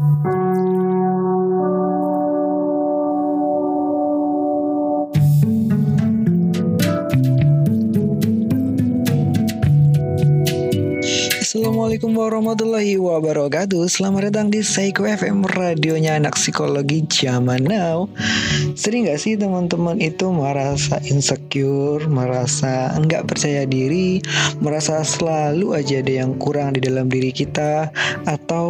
Thank you. Assalamualaikum warahmatullahi wabarakatuh. Selamat datang di Psycho FM Radionya anak psikologi zaman now. Sering gak sih teman-teman itu merasa insecure Merasa enggak percaya diri Merasa selalu aja ada yang kurang di dalam diri kita Atau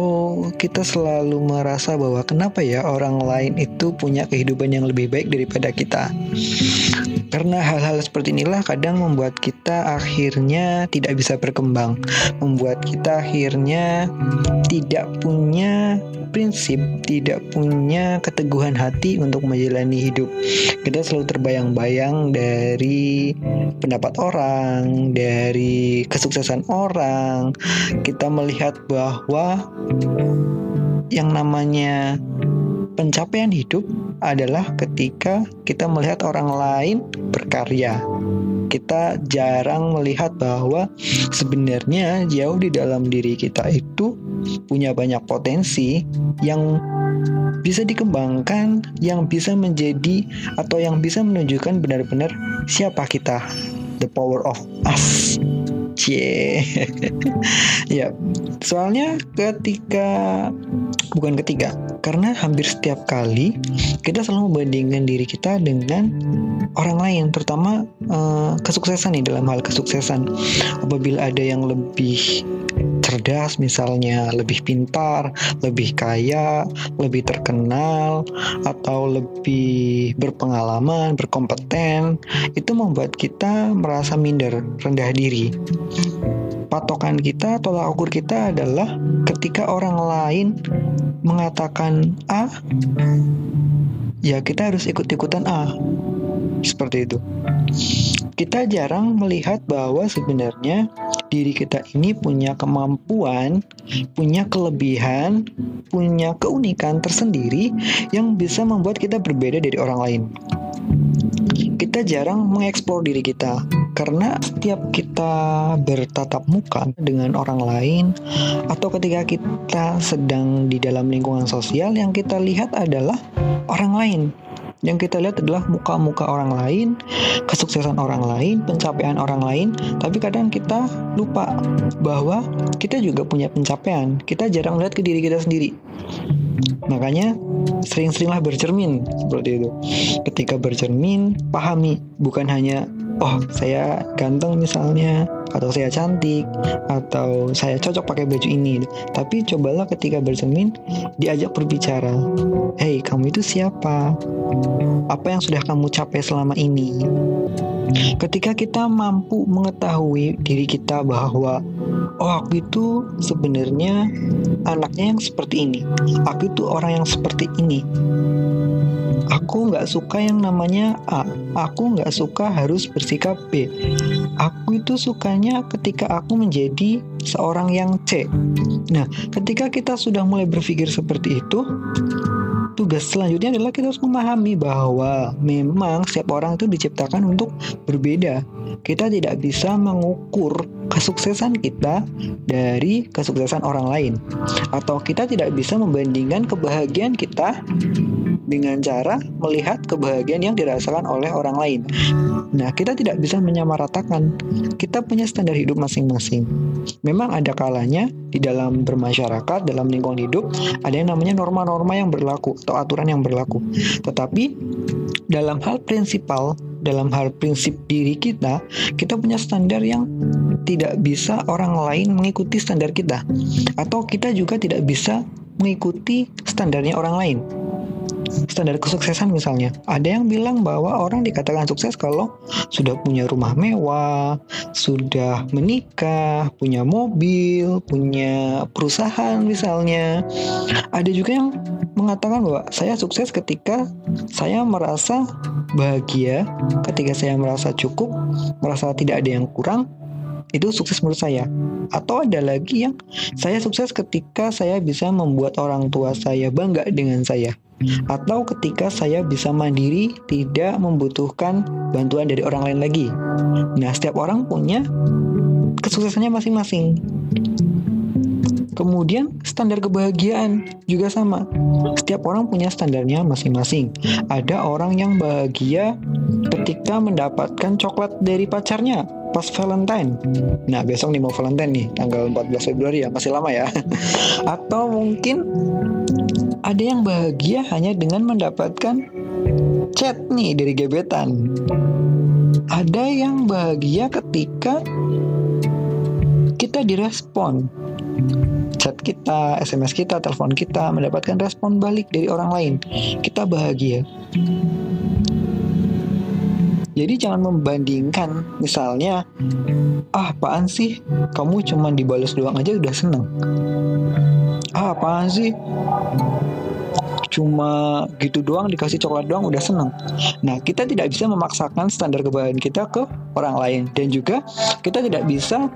kita selalu merasa bahwa Kenapa ya orang lain itu punya kehidupan yang lebih baik daripada kita karena hal-hal seperti inilah kadang membuat kita akhirnya tidak bisa berkembang, membuat kita akhirnya tidak punya prinsip, tidak punya keteguhan hati untuk menjalani hidup. Kita selalu terbayang-bayang dari pendapat orang, dari kesuksesan orang. Kita melihat bahwa yang namanya pencapaian hidup adalah ketika kita melihat orang lain berkarya. Kita jarang melihat bahwa sebenarnya jauh di dalam diri kita itu punya banyak potensi yang bisa dikembangkan, yang bisa menjadi atau yang bisa menunjukkan benar-benar siapa kita, the power of us. Cie. ya, soalnya ketika bukan ketika, karena hampir setiap kali kita selalu membandingkan diri kita dengan orang lain, terutama uh, kesuksesan nih dalam hal kesuksesan. Apabila ada yang lebih cerdas misalnya, lebih pintar, lebih kaya, lebih terkenal, atau lebih berpengalaman, berkompeten, itu membuat kita merasa minder, rendah diri. Patokan kita, tolak ukur kita adalah ketika orang lain mengatakan A, ya kita harus ikut-ikutan A. Seperti itu. Kita jarang melihat bahwa sebenarnya diri kita ini punya kemampuan, punya kelebihan, punya keunikan tersendiri yang bisa membuat kita berbeda dari orang lain. Kita jarang mengeksplor diri kita karena setiap kita bertatap muka dengan orang lain atau ketika kita sedang di dalam lingkungan sosial yang kita lihat adalah orang lain yang kita lihat adalah muka-muka orang lain, kesuksesan orang lain, pencapaian orang lain, tapi kadang kita lupa bahwa kita juga punya pencapaian. Kita jarang lihat ke diri kita sendiri. Makanya sering-seringlah bercermin seperti itu. Ketika bercermin, pahami bukan hanya oh saya ganteng misalnya atau saya cantik atau saya cocok pakai baju ini. Tapi cobalah ketika bercermin diajak berbicara. Hei kamu itu siapa? Apa yang sudah kamu capai selama ini? Ketika kita mampu mengetahui diri kita bahwa oh aku itu sebenarnya anaknya yang seperti ini. Aku itu orang yang seperti ini Aku nggak suka yang namanya A. Aku nggak suka harus bersikap B. Aku itu sukanya ketika aku menjadi seorang yang C. Nah, ketika kita sudah mulai berpikir seperti itu, tugas selanjutnya adalah kita harus memahami bahwa memang setiap orang itu diciptakan untuk berbeda. Kita tidak bisa mengukur kesuksesan kita dari kesuksesan orang lain, atau kita tidak bisa membandingkan kebahagiaan kita dengan cara melihat kebahagiaan yang dirasakan oleh orang lain. Nah, kita tidak bisa menyamaratakan. Kita punya standar hidup masing-masing. Memang ada kalanya di dalam bermasyarakat, dalam lingkungan hidup, ada yang namanya norma-norma yang berlaku atau aturan yang berlaku. Tetapi dalam hal prinsipal, dalam hal prinsip diri kita, kita punya standar yang tidak bisa orang lain mengikuti standar kita, atau kita juga tidak bisa mengikuti standarnya orang lain standar kesuksesan misalnya. Ada yang bilang bahwa orang dikatakan sukses kalau sudah punya rumah mewah, sudah menikah, punya mobil, punya perusahaan misalnya. Ada juga yang mengatakan bahwa saya sukses ketika saya merasa bahagia, ketika saya merasa cukup, merasa tidak ada yang kurang, itu sukses menurut saya. Atau ada lagi yang saya sukses ketika saya bisa membuat orang tua saya bangga dengan saya. Atau ketika saya bisa mandiri, tidak membutuhkan bantuan dari orang lain lagi. Nah, setiap orang punya kesuksesannya masing-masing. Kemudian standar kebahagiaan juga sama. Setiap orang punya standarnya masing-masing. Ada orang yang bahagia ketika mendapatkan coklat dari pacarnya pas Valentine. Nah, besok nih mau Valentine nih, tanggal 14 Februari ya, masih lama ya. Atau mungkin ada yang bahagia hanya dengan mendapatkan chat nih dari gebetan. Ada yang bahagia ketika kita direspon kita, SMS kita, telepon kita, mendapatkan respon balik dari orang lain. Kita bahagia. Jadi jangan membandingkan misalnya ah apaan sih kamu cuma dibalas doang aja udah seneng ah apaan sih cuma gitu doang dikasih coklat doang udah seneng. Nah kita tidak bisa memaksakan standar kebahagiaan kita ke orang lain dan juga kita tidak bisa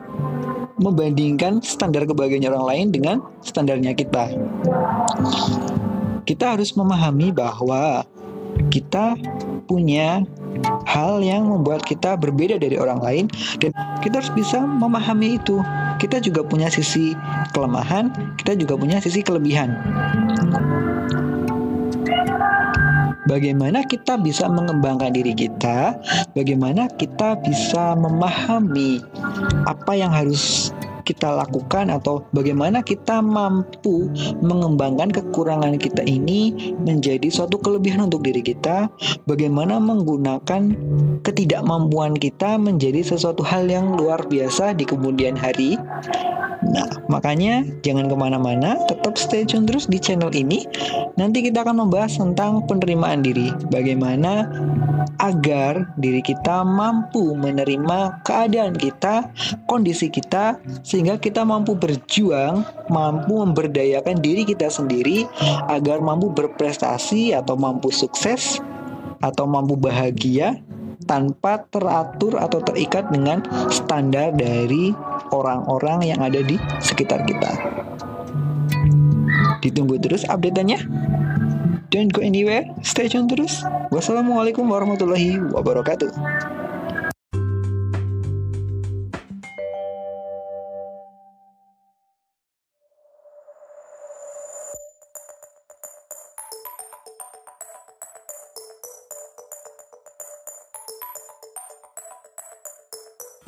membandingkan standar kebahagiaan orang lain dengan standarnya kita. Kita harus memahami bahwa kita punya hal yang membuat kita berbeda dari orang lain dan kita harus bisa memahami itu. Kita juga punya sisi kelemahan, kita juga punya sisi kelebihan. Bagaimana kita bisa mengembangkan diri kita? Bagaimana kita bisa memahami apa yang harus kita lakukan atau bagaimana kita mampu mengembangkan kekurangan kita ini menjadi suatu kelebihan untuk diri kita, bagaimana menggunakan ketidakmampuan kita menjadi sesuatu hal yang luar biasa di kemudian hari. Nah, makanya jangan ke mana-mana, tetap stay tune terus di channel ini. Nanti kita akan membahas tentang penerimaan diri, bagaimana agar diri kita mampu menerima keadaan kita, kondisi kita, sehingga kita mampu berjuang, mampu memberdayakan diri kita sendiri agar mampu berprestasi atau mampu sukses atau mampu bahagia tanpa teratur atau terikat dengan standar dari orang-orang yang ada di sekitar kita. Ditunggu terus update-nya. Don't go anywhere, stay tune terus. Wassalamualaikum warahmatullahi wabarakatuh.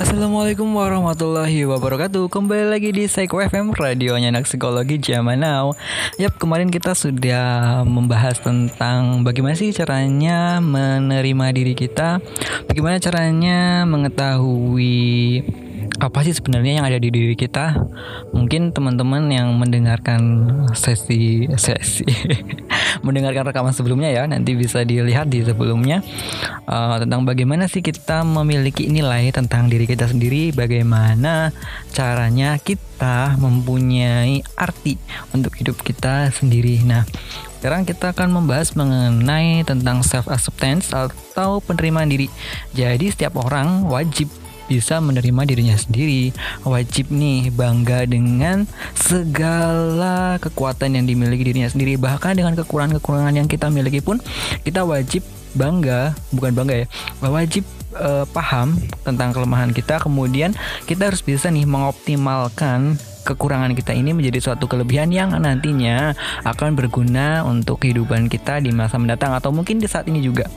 Assalamualaikum warahmatullahi wabarakatuh. Kembali lagi di Psycho FM Radionya anak psikologi zaman now. Yap kemarin kita sudah membahas tentang Bagaimana sih caranya menerima diri kita. Bagaimana caranya mengetahui apa sih sebenarnya yang ada di diri kita? Mungkin teman-teman yang mendengarkan sesi sesi mendengarkan rekaman sebelumnya ya, nanti bisa dilihat di sebelumnya uh, tentang bagaimana sih kita memiliki nilai tentang diri kita sendiri, bagaimana caranya kita mempunyai arti untuk hidup kita sendiri. Nah, sekarang kita akan membahas mengenai tentang self acceptance atau penerimaan diri. Jadi setiap orang wajib bisa menerima dirinya sendiri. Wajib nih bangga dengan segala kekuatan yang dimiliki dirinya sendiri. Bahkan dengan kekurangan-kekurangan yang kita miliki pun kita wajib bangga, bukan bangga ya, wajib uh, paham tentang kelemahan kita. Kemudian kita harus bisa nih mengoptimalkan kekurangan kita ini menjadi suatu kelebihan yang nantinya akan berguna untuk kehidupan kita di masa mendatang atau mungkin di saat ini juga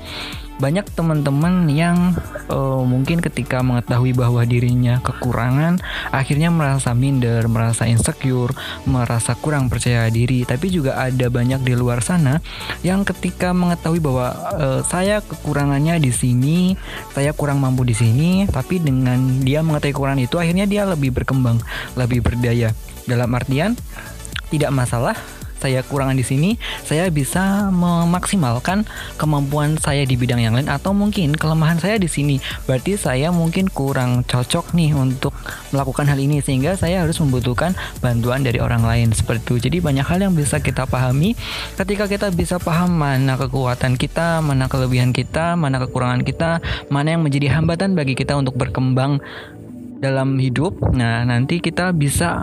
banyak teman-teman yang uh, mungkin ketika mengetahui bahwa dirinya kekurangan akhirnya merasa minder, merasa insecure, merasa kurang percaya diri. Tapi juga ada banyak di luar sana yang ketika mengetahui bahwa uh, saya kekurangannya di sini, saya kurang mampu di sini, tapi dengan dia mengetahui kekurangan itu akhirnya dia lebih berkembang, lebih berdaya. Dalam artian tidak masalah saya kurangan di sini, saya bisa memaksimalkan kemampuan saya di bidang yang lain atau mungkin kelemahan saya di sini. Berarti saya mungkin kurang cocok nih untuk melakukan hal ini sehingga saya harus membutuhkan bantuan dari orang lain seperti itu. Jadi banyak hal yang bisa kita pahami ketika kita bisa paham mana kekuatan kita, mana kelebihan kita, mana kekurangan kita, mana yang menjadi hambatan bagi kita untuk berkembang dalam hidup. Nah, nanti kita bisa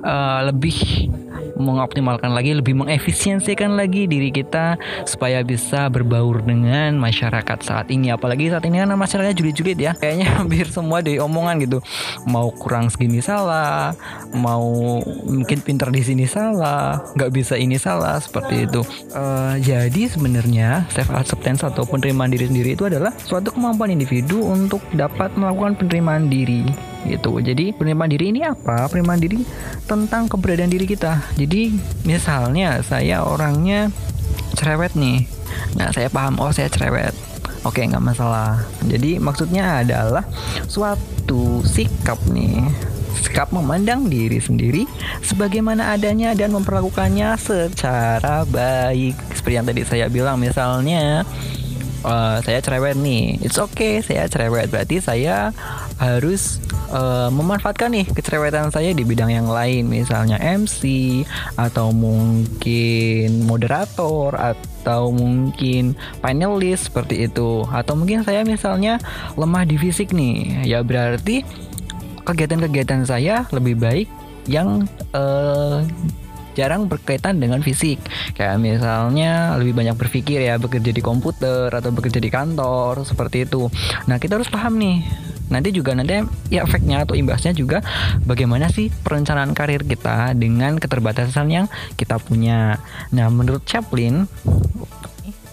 uh, lebih mengoptimalkan lagi, lebih mengefisiensikan lagi diri kita supaya bisa berbaur dengan masyarakat saat ini. Apalagi saat ini kan masyarakatnya julid-julid ya. Kayaknya hampir semua dari omongan gitu. Mau kurang segini salah, mau mungkin pinter di sini salah, nggak bisa ini salah seperti itu. Uh, jadi sebenarnya self acceptance atau penerimaan diri sendiri itu adalah suatu kemampuan individu untuk dapat melakukan penerimaan diri gitu. Jadi penerimaan diri ini apa? Penerimaan diri tentang keberadaan diri kita. Jadi misalnya saya orangnya cerewet nih. Nah saya paham oh saya cerewet. Oke nggak masalah. Jadi maksudnya adalah suatu sikap nih sikap memandang diri sendiri sebagaimana adanya dan memperlakukannya secara baik seperti yang tadi saya bilang misalnya uh, saya cerewet nih. It's okay saya cerewet. Berarti saya harus uh, memanfaatkan nih kecerewetan saya di bidang yang lain. Misalnya MC atau mungkin moderator atau mungkin panelis seperti itu. Atau mungkin saya misalnya lemah di fisik nih. Ya berarti kegiatan-kegiatan saya lebih baik yang uh, jarang berkaitan dengan fisik. Kayak misalnya lebih banyak berpikir ya, bekerja di komputer atau bekerja di kantor seperti itu. Nah, kita harus paham nih nanti juga nanti ya efeknya atau imbasnya juga bagaimana sih perencanaan karir kita dengan keterbatasan yang kita punya. Nah, menurut Chaplin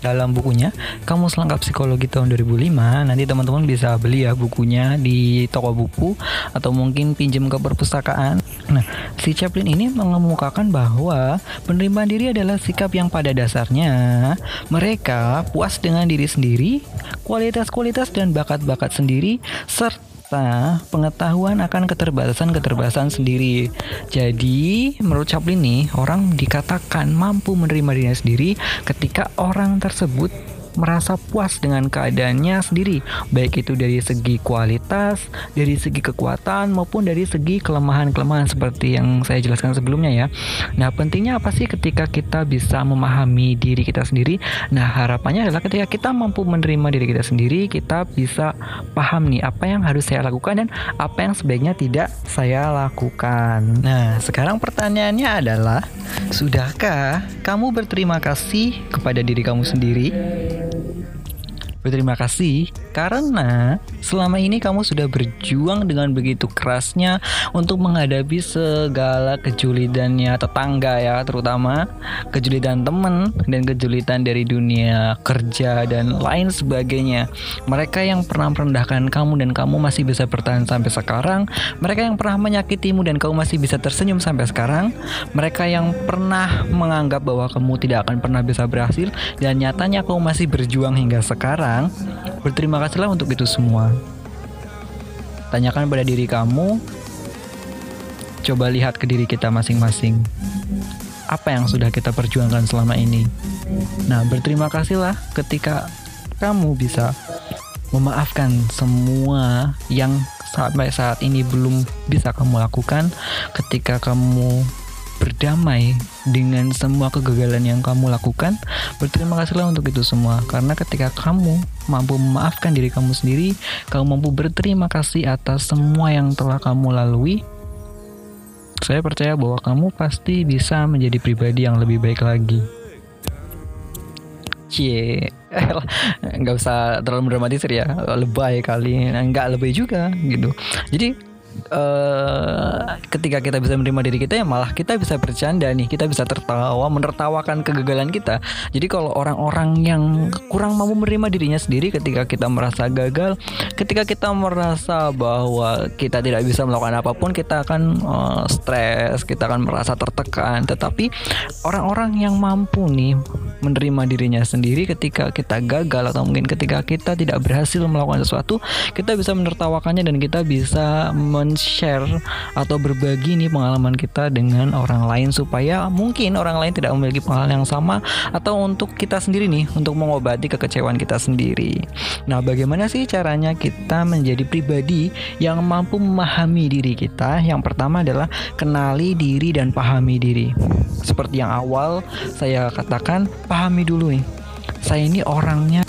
dalam bukunya Kamu Selengkap Psikologi tahun 2005 nanti teman-teman bisa beli ya bukunya di toko buku atau mungkin pinjam ke perpustakaan nah si Chaplin ini mengemukakan bahwa penerimaan diri adalah sikap yang pada dasarnya mereka puas dengan diri sendiri kualitas-kualitas dan bakat-bakat sendiri serta pengetahuan akan keterbatasan-keterbatasan sendiri. Jadi, menurut Chaplin nih, orang dikatakan mampu menerima dirinya sendiri ketika orang tersebut merasa puas dengan keadaannya sendiri, baik itu dari segi kualitas, dari segi kekuatan maupun dari segi kelemahan-kelemahan seperti yang saya jelaskan sebelumnya ya. Nah, pentingnya apa sih ketika kita bisa memahami diri kita sendiri? Nah, harapannya adalah ketika kita mampu menerima diri kita sendiri, kita bisa paham nih apa yang harus saya lakukan dan apa yang sebaiknya tidak saya lakukan. Nah, sekarang pertanyaannya adalah, sudahkah kamu berterima kasih kepada diri kamu sendiri? Berterima kasih karena selama ini kamu sudah berjuang dengan begitu kerasnya untuk menghadapi segala kejulidannya tetangga ya terutama kejulidan teman dan kejulidan dari dunia kerja dan lain sebagainya. Mereka yang pernah merendahkan kamu dan kamu masih bisa bertahan sampai sekarang. Mereka yang pernah menyakitimu dan kamu masih bisa tersenyum sampai sekarang. Mereka yang pernah menganggap bahwa kamu tidak akan pernah bisa berhasil dan nyatanya kamu masih berjuang hingga sekarang, berterima kasihlah untuk itu semua. Tanyakan pada diri kamu, coba lihat ke diri kita masing-masing. Apa yang sudah kita perjuangkan selama ini? Nah, berterima kasihlah ketika kamu bisa memaafkan semua yang sampai saat ini belum bisa kamu lakukan ketika kamu berdamai dengan semua kegagalan yang kamu lakukan, berterima kasihlah untuk itu semua. Karena ketika kamu mampu memaafkan diri kamu sendiri, kamu mampu berterima kasih atas semua yang telah kamu lalui, saya percaya bahwa kamu pasti bisa menjadi pribadi yang lebih baik lagi. Cie, nggak usah terlalu dramatisir ya, lebay kali, nggak lebay juga gitu. Jadi uh, ketika kita bisa menerima diri kita ya malah kita bisa bercanda nih. Kita bisa tertawa menertawakan kegagalan kita. Jadi kalau orang-orang yang kurang mampu menerima dirinya sendiri ketika kita merasa gagal ketika kita merasa bahwa kita tidak bisa melakukan apa pun kita akan uh, stres kita akan merasa tertekan. Tetapi orang-orang yang mampu nih menerima dirinya sendiri ketika kita gagal atau mungkin ketika kita tidak berhasil melakukan sesuatu kita bisa menertawakannya dan kita bisa men-share atau berbagi nih pengalaman kita dengan orang lain supaya mungkin orang lain tidak memiliki pengalaman yang sama atau untuk kita sendiri nih untuk mengobati kekecewaan kita sendiri. Nah, bagaimana sih caranya kita menjadi pribadi yang mampu memahami diri kita? Yang pertama adalah kenali diri dan pahami diri. Seperti yang awal saya katakan, pahami dulu nih. Saya ini orangnya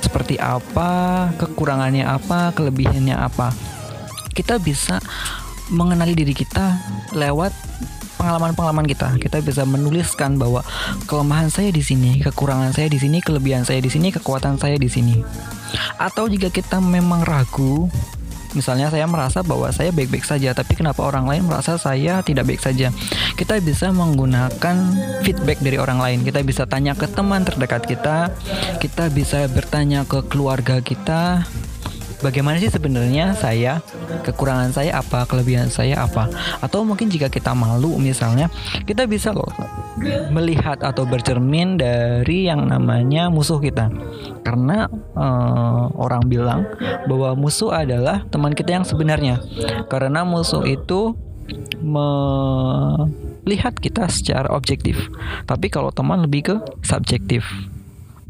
seperti apa, kekurangannya apa, kelebihannya apa kita bisa mengenali diri kita lewat pengalaman-pengalaman kita. Kita bisa menuliskan bahwa kelemahan saya di sini, kekurangan saya di sini, kelebihan saya di sini, kekuatan saya di sini. Atau jika kita memang ragu, misalnya saya merasa bahwa saya baik-baik saja, tapi kenapa orang lain merasa saya tidak baik saja? Kita bisa menggunakan feedback dari orang lain. Kita bisa tanya ke teman terdekat kita, kita bisa bertanya ke keluarga kita, bagaimana sih sebenarnya saya? Kekurangan saya apa? Kelebihan saya apa? Atau mungkin jika kita malu misalnya kita bisa melihat atau bercermin dari yang namanya musuh kita. Karena uh, orang bilang bahwa musuh adalah teman kita yang sebenarnya. Karena musuh itu melihat kita secara objektif. Tapi kalau teman lebih ke subjektif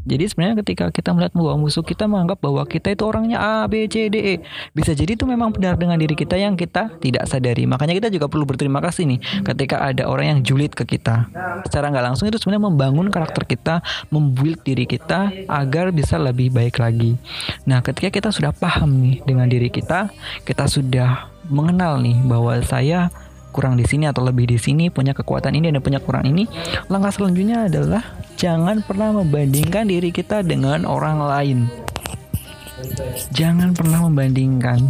jadi sebenarnya ketika kita melihat bahwa musuh kita menganggap bahwa kita itu orangnya A, B, C, D, E. Bisa jadi itu memang benar dengan diri kita yang kita tidak sadari. Makanya kita juga perlu berterima kasih nih ketika ada orang yang julid ke kita. Secara nggak langsung itu sebenarnya membangun karakter kita, membuild diri kita agar bisa lebih baik lagi. Nah ketika kita sudah paham nih dengan diri kita, kita sudah mengenal nih bahwa saya kurang di sini atau lebih di sini, punya kekuatan ini dan punya kurang ini. Langkah selanjutnya adalah jangan pernah membandingkan diri kita dengan orang lain. Jangan pernah membandingkan.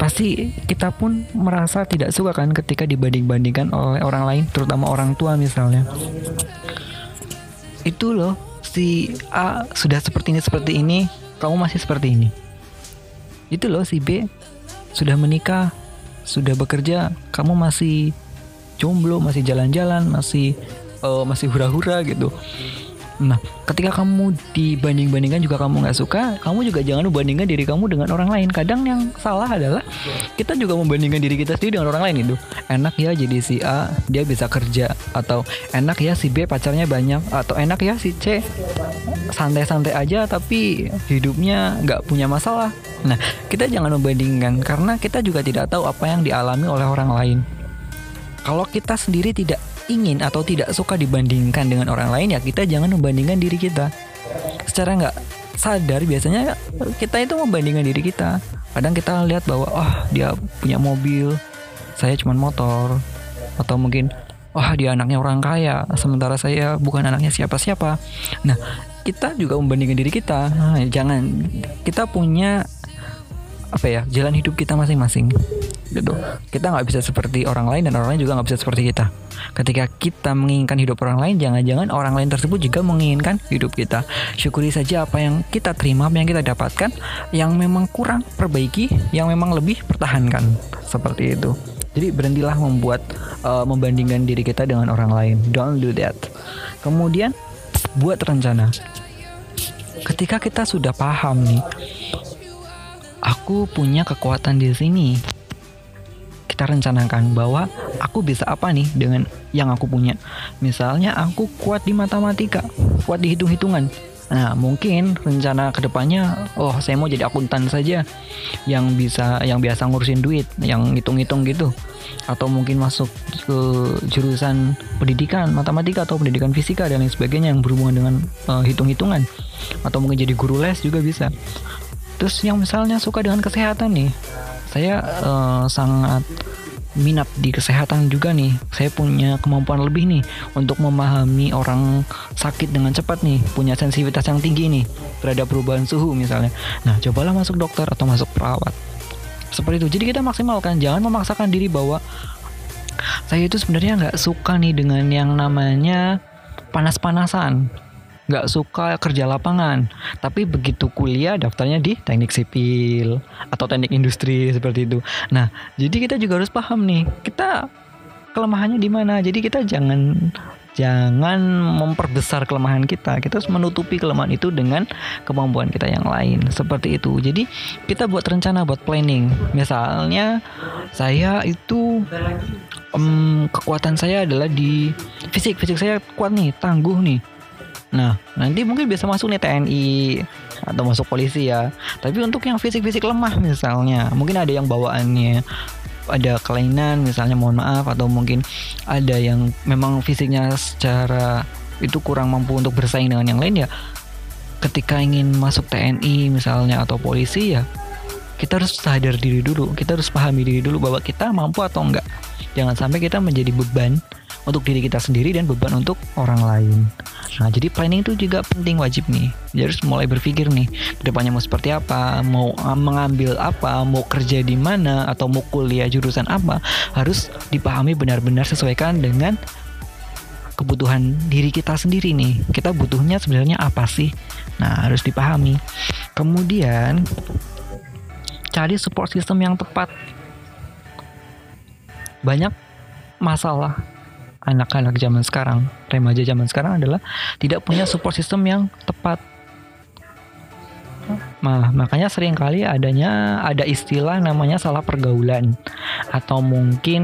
Pasti kita pun merasa tidak suka kan ketika dibanding-bandingkan oleh orang lain, terutama orang tua misalnya. Itu loh, si A sudah seperti ini seperti ini, kamu masih seperti ini. Itu loh si B sudah menikah, sudah bekerja, kamu masih jomblo, masih jalan-jalan, masih uh, masih hura-hura gitu. Nah, ketika kamu dibanding-bandingkan juga kamu nggak suka, kamu juga jangan membandingkan diri kamu dengan orang lain. Kadang yang salah adalah kita juga membandingkan diri kita sendiri dengan orang lain itu. Enak ya jadi si A dia bisa kerja atau enak ya si B pacarnya banyak atau enak ya si C santai-santai aja tapi hidupnya nggak punya masalah. Nah, kita jangan membandingkan karena kita juga tidak tahu apa yang dialami oleh orang lain. Kalau kita sendiri tidak ingin atau tidak suka dibandingkan dengan orang lain ya kita jangan membandingkan diri kita secara nggak sadar biasanya kita itu membandingkan diri kita kadang kita lihat bahwa oh dia punya mobil saya cuma motor atau mungkin wah oh, dia anaknya orang kaya sementara saya bukan anaknya siapa-siapa nah kita juga membandingkan diri kita. Nah, jangan kita punya apa ya jalan hidup kita masing-masing gitu. Kita nggak bisa seperti orang lain dan orang lain juga nggak bisa seperti kita. Ketika kita menginginkan hidup orang lain jangan-jangan orang lain tersebut juga menginginkan hidup kita. Syukuri saja apa yang kita terima apa yang kita dapatkan yang memang kurang perbaiki yang memang lebih pertahankan. Seperti itu. Jadi berhentilah membuat uh, membandingkan diri kita dengan orang lain. Don't do that. Kemudian buat rencana ketika kita sudah paham nih aku punya kekuatan di sini kita rencanakan bahwa aku bisa apa nih dengan yang aku punya. Misalnya aku kuat di matematika, kuat di hitung-hitungan. Nah, mungkin rencana ke depannya, oh saya mau jadi akuntan saja, yang bisa, yang biasa ngurusin duit, yang ngitung-ngitung gitu, atau mungkin masuk ke jurusan pendidikan matematika atau pendidikan fisika dan lain sebagainya yang berhubungan dengan uh, hitung-hitungan, atau mungkin jadi guru les juga bisa. Terus yang misalnya suka dengan kesehatan nih, saya uh, sangat minat di kesehatan juga nih. Saya punya kemampuan lebih nih untuk memahami orang sakit dengan cepat nih, punya sensitivitas yang tinggi nih terhadap perubahan suhu misalnya. Nah, cobalah masuk dokter atau masuk perawat. Seperti itu. Jadi kita maksimalkan, jangan memaksakan diri bahwa saya itu sebenarnya nggak suka nih dengan yang namanya panas-panasan. Nggak suka kerja lapangan. Tapi begitu kuliah daftarnya di teknik sipil atau teknik industri seperti itu. Nah jadi kita juga harus paham nih kita kelemahannya di mana? Jadi kita jangan jangan memperbesar kelemahan kita. Kita harus menutupi kelemahan itu dengan kemampuan kita yang lain. Seperti itu. Jadi kita buat rencana buat planning. Misalnya saya itu um, kekuatan saya adalah di fisik. Fisik saya kuat nih tangguh nih. Nah, nanti mungkin bisa masuk nih TNI atau masuk polisi ya. Tapi untuk yang fisik-fisik lemah misalnya, mungkin ada yang bawaannya ada kelainan misalnya mohon maaf atau mungkin ada yang memang fisiknya secara itu kurang mampu untuk bersaing dengan yang lain ya ketika ingin masuk TNI misalnya atau polisi ya kita harus sadar diri dulu kita harus pahami diri dulu bahwa kita mampu atau enggak. Jangan sampai kita menjadi beban untuk diri kita sendiri dan beban untuk orang lain. Nah, jadi planning itu juga penting wajib nih. Jadi harus mulai berpikir nih, ke depannya mau seperti apa, mau ah, mengambil apa, mau kerja di mana, atau mau kuliah jurusan apa, harus dipahami benar-benar sesuaikan dengan kebutuhan diri kita sendiri nih. Kita butuhnya sebenarnya apa sih? Nah, harus dipahami. Kemudian cari support system yang tepat. Banyak masalah anak-anak zaman sekarang, remaja zaman sekarang adalah tidak punya support system yang tepat. Nah, makanya sering kali adanya ada istilah namanya salah pergaulan atau mungkin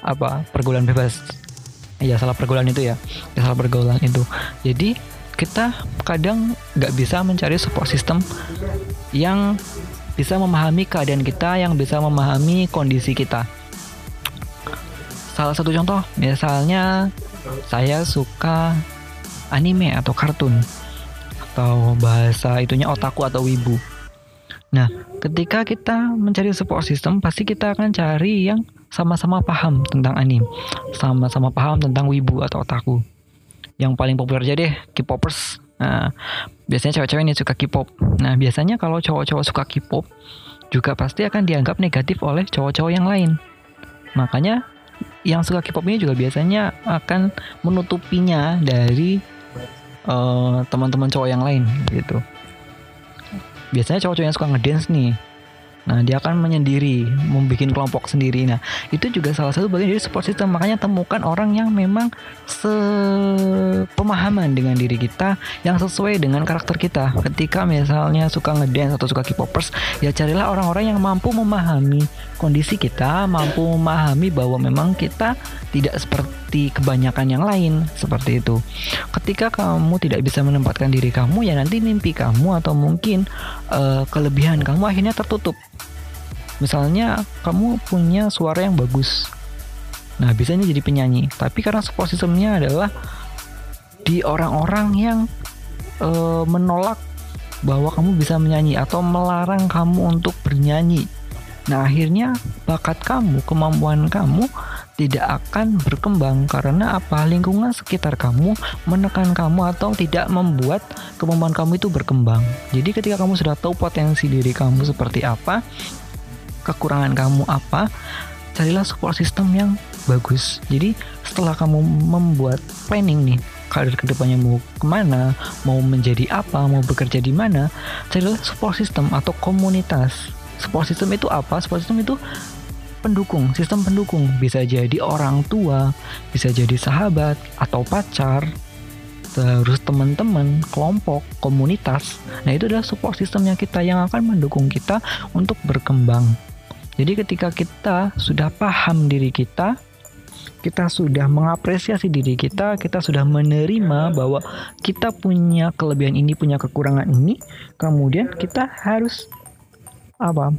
apa pergaulan bebas. Ya salah pergaulan itu ya, ya salah pergaulan itu. Jadi kita kadang nggak bisa mencari support system yang bisa memahami keadaan kita, yang bisa memahami kondisi kita salah satu contoh misalnya saya suka anime atau kartun atau bahasa itunya otaku atau wibu. Nah, ketika kita mencari support system, pasti kita akan cari yang sama-sama paham tentang anime, sama-sama paham tentang wibu atau otaku. Yang paling populer aja deh, K-popers. Nah, biasanya cewek-cewek ini suka K-pop. Nah, biasanya kalau cowok-cowok suka K-pop, juga pasti akan dianggap negatif oleh cowok-cowok yang lain. Makanya yang suka K-pop ini juga biasanya akan menutupinya dari uh, teman-teman cowok yang lain gitu. Biasanya cowok-cowok yang suka ngedance nih Nah, dia akan menyendiri, membuat kelompok sendiri. Nah, itu juga salah satu bagian dari support system. Makanya temukan orang yang memang sepemahaman dengan diri kita, yang sesuai dengan karakter kita. Ketika misalnya suka ngedance atau suka K-popers, ya carilah orang-orang yang mampu memahami kondisi kita, mampu memahami bahwa memang kita tidak seperti kebanyakan yang lain, seperti itu. Ketika kamu tidak bisa menempatkan diri kamu, ya nanti mimpi kamu atau mungkin uh, kelebihan kamu akhirnya tertutup. Misalnya kamu punya suara yang bagus. Nah bisa jadi penyanyi. Tapi karena support systemnya adalah di orang-orang yang e, menolak bahwa kamu bisa menyanyi atau melarang kamu untuk bernyanyi nah akhirnya bakat kamu kemampuan kamu tidak akan berkembang karena apa? Lingkungan sekitar kamu menekan kamu atau tidak membuat kemampuan kamu itu berkembang. Jadi ketika kamu sudah tahu potensi diri kamu seperti apa kekurangan kamu apa carilah support system yang bagus. Jadi setelah kamu membuat planning nih karir ke depannya mau ke mana mau menjadi apa mau bekerja di mana carilah support system atau komunitas support system itu apa support system itu pendukung sistem pendukung bisa jadi orang tua bisa jadi sahabat atau pacar terus teman-teman, kelompok, komunitas. Nah, itu adalah support systemnya kita yang akan mendukung kita untuk berkembang. Jadi ketika kita sudah paham diri kita, kita sudah mengapresiasi diri kita, kita sudah menerima bahwa kita punya kelebihan ini, punya kekurangan ini, kemudian kita harus apa?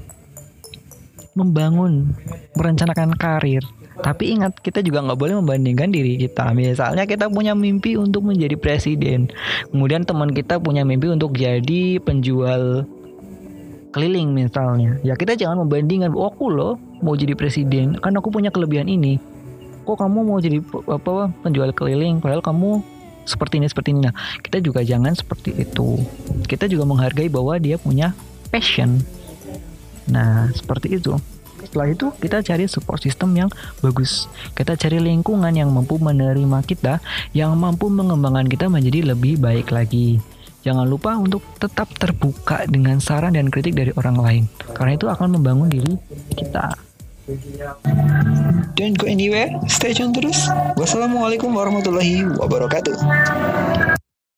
membangun, merencanakan karir. Tapi ingat, kita juga nggak boleh membandingkan diri kita. Misalnya kita punya mimpi untuk menjadi presiden, kemudian teman kita punya mimpi untuk jadi penjual keliling misalnya ya kita jangan membandingkan oh aku loh mau jadi presiden kan aku punya kelebihan ini kok kamu mau jadi apa penjual keliling padahal kamu seperti ini seperti ini nah kita juga jangan seperti itu kita juga menghargai bahwa dia punya passion nah seperti itu setelah itu kita cari support system yang bagus kita cari lingkungan yang mampu menerima kita yang mampu mengembangkan kita menjadi lebih baik lagi Jangan lupa untuk tetap terbuka dengan saran dan kritik dari orang lain, karena itu akan membangun diri kita. Don't go anywhere, stay tune terus. Wassalamualaikum warahmatullahi wabarakatuh.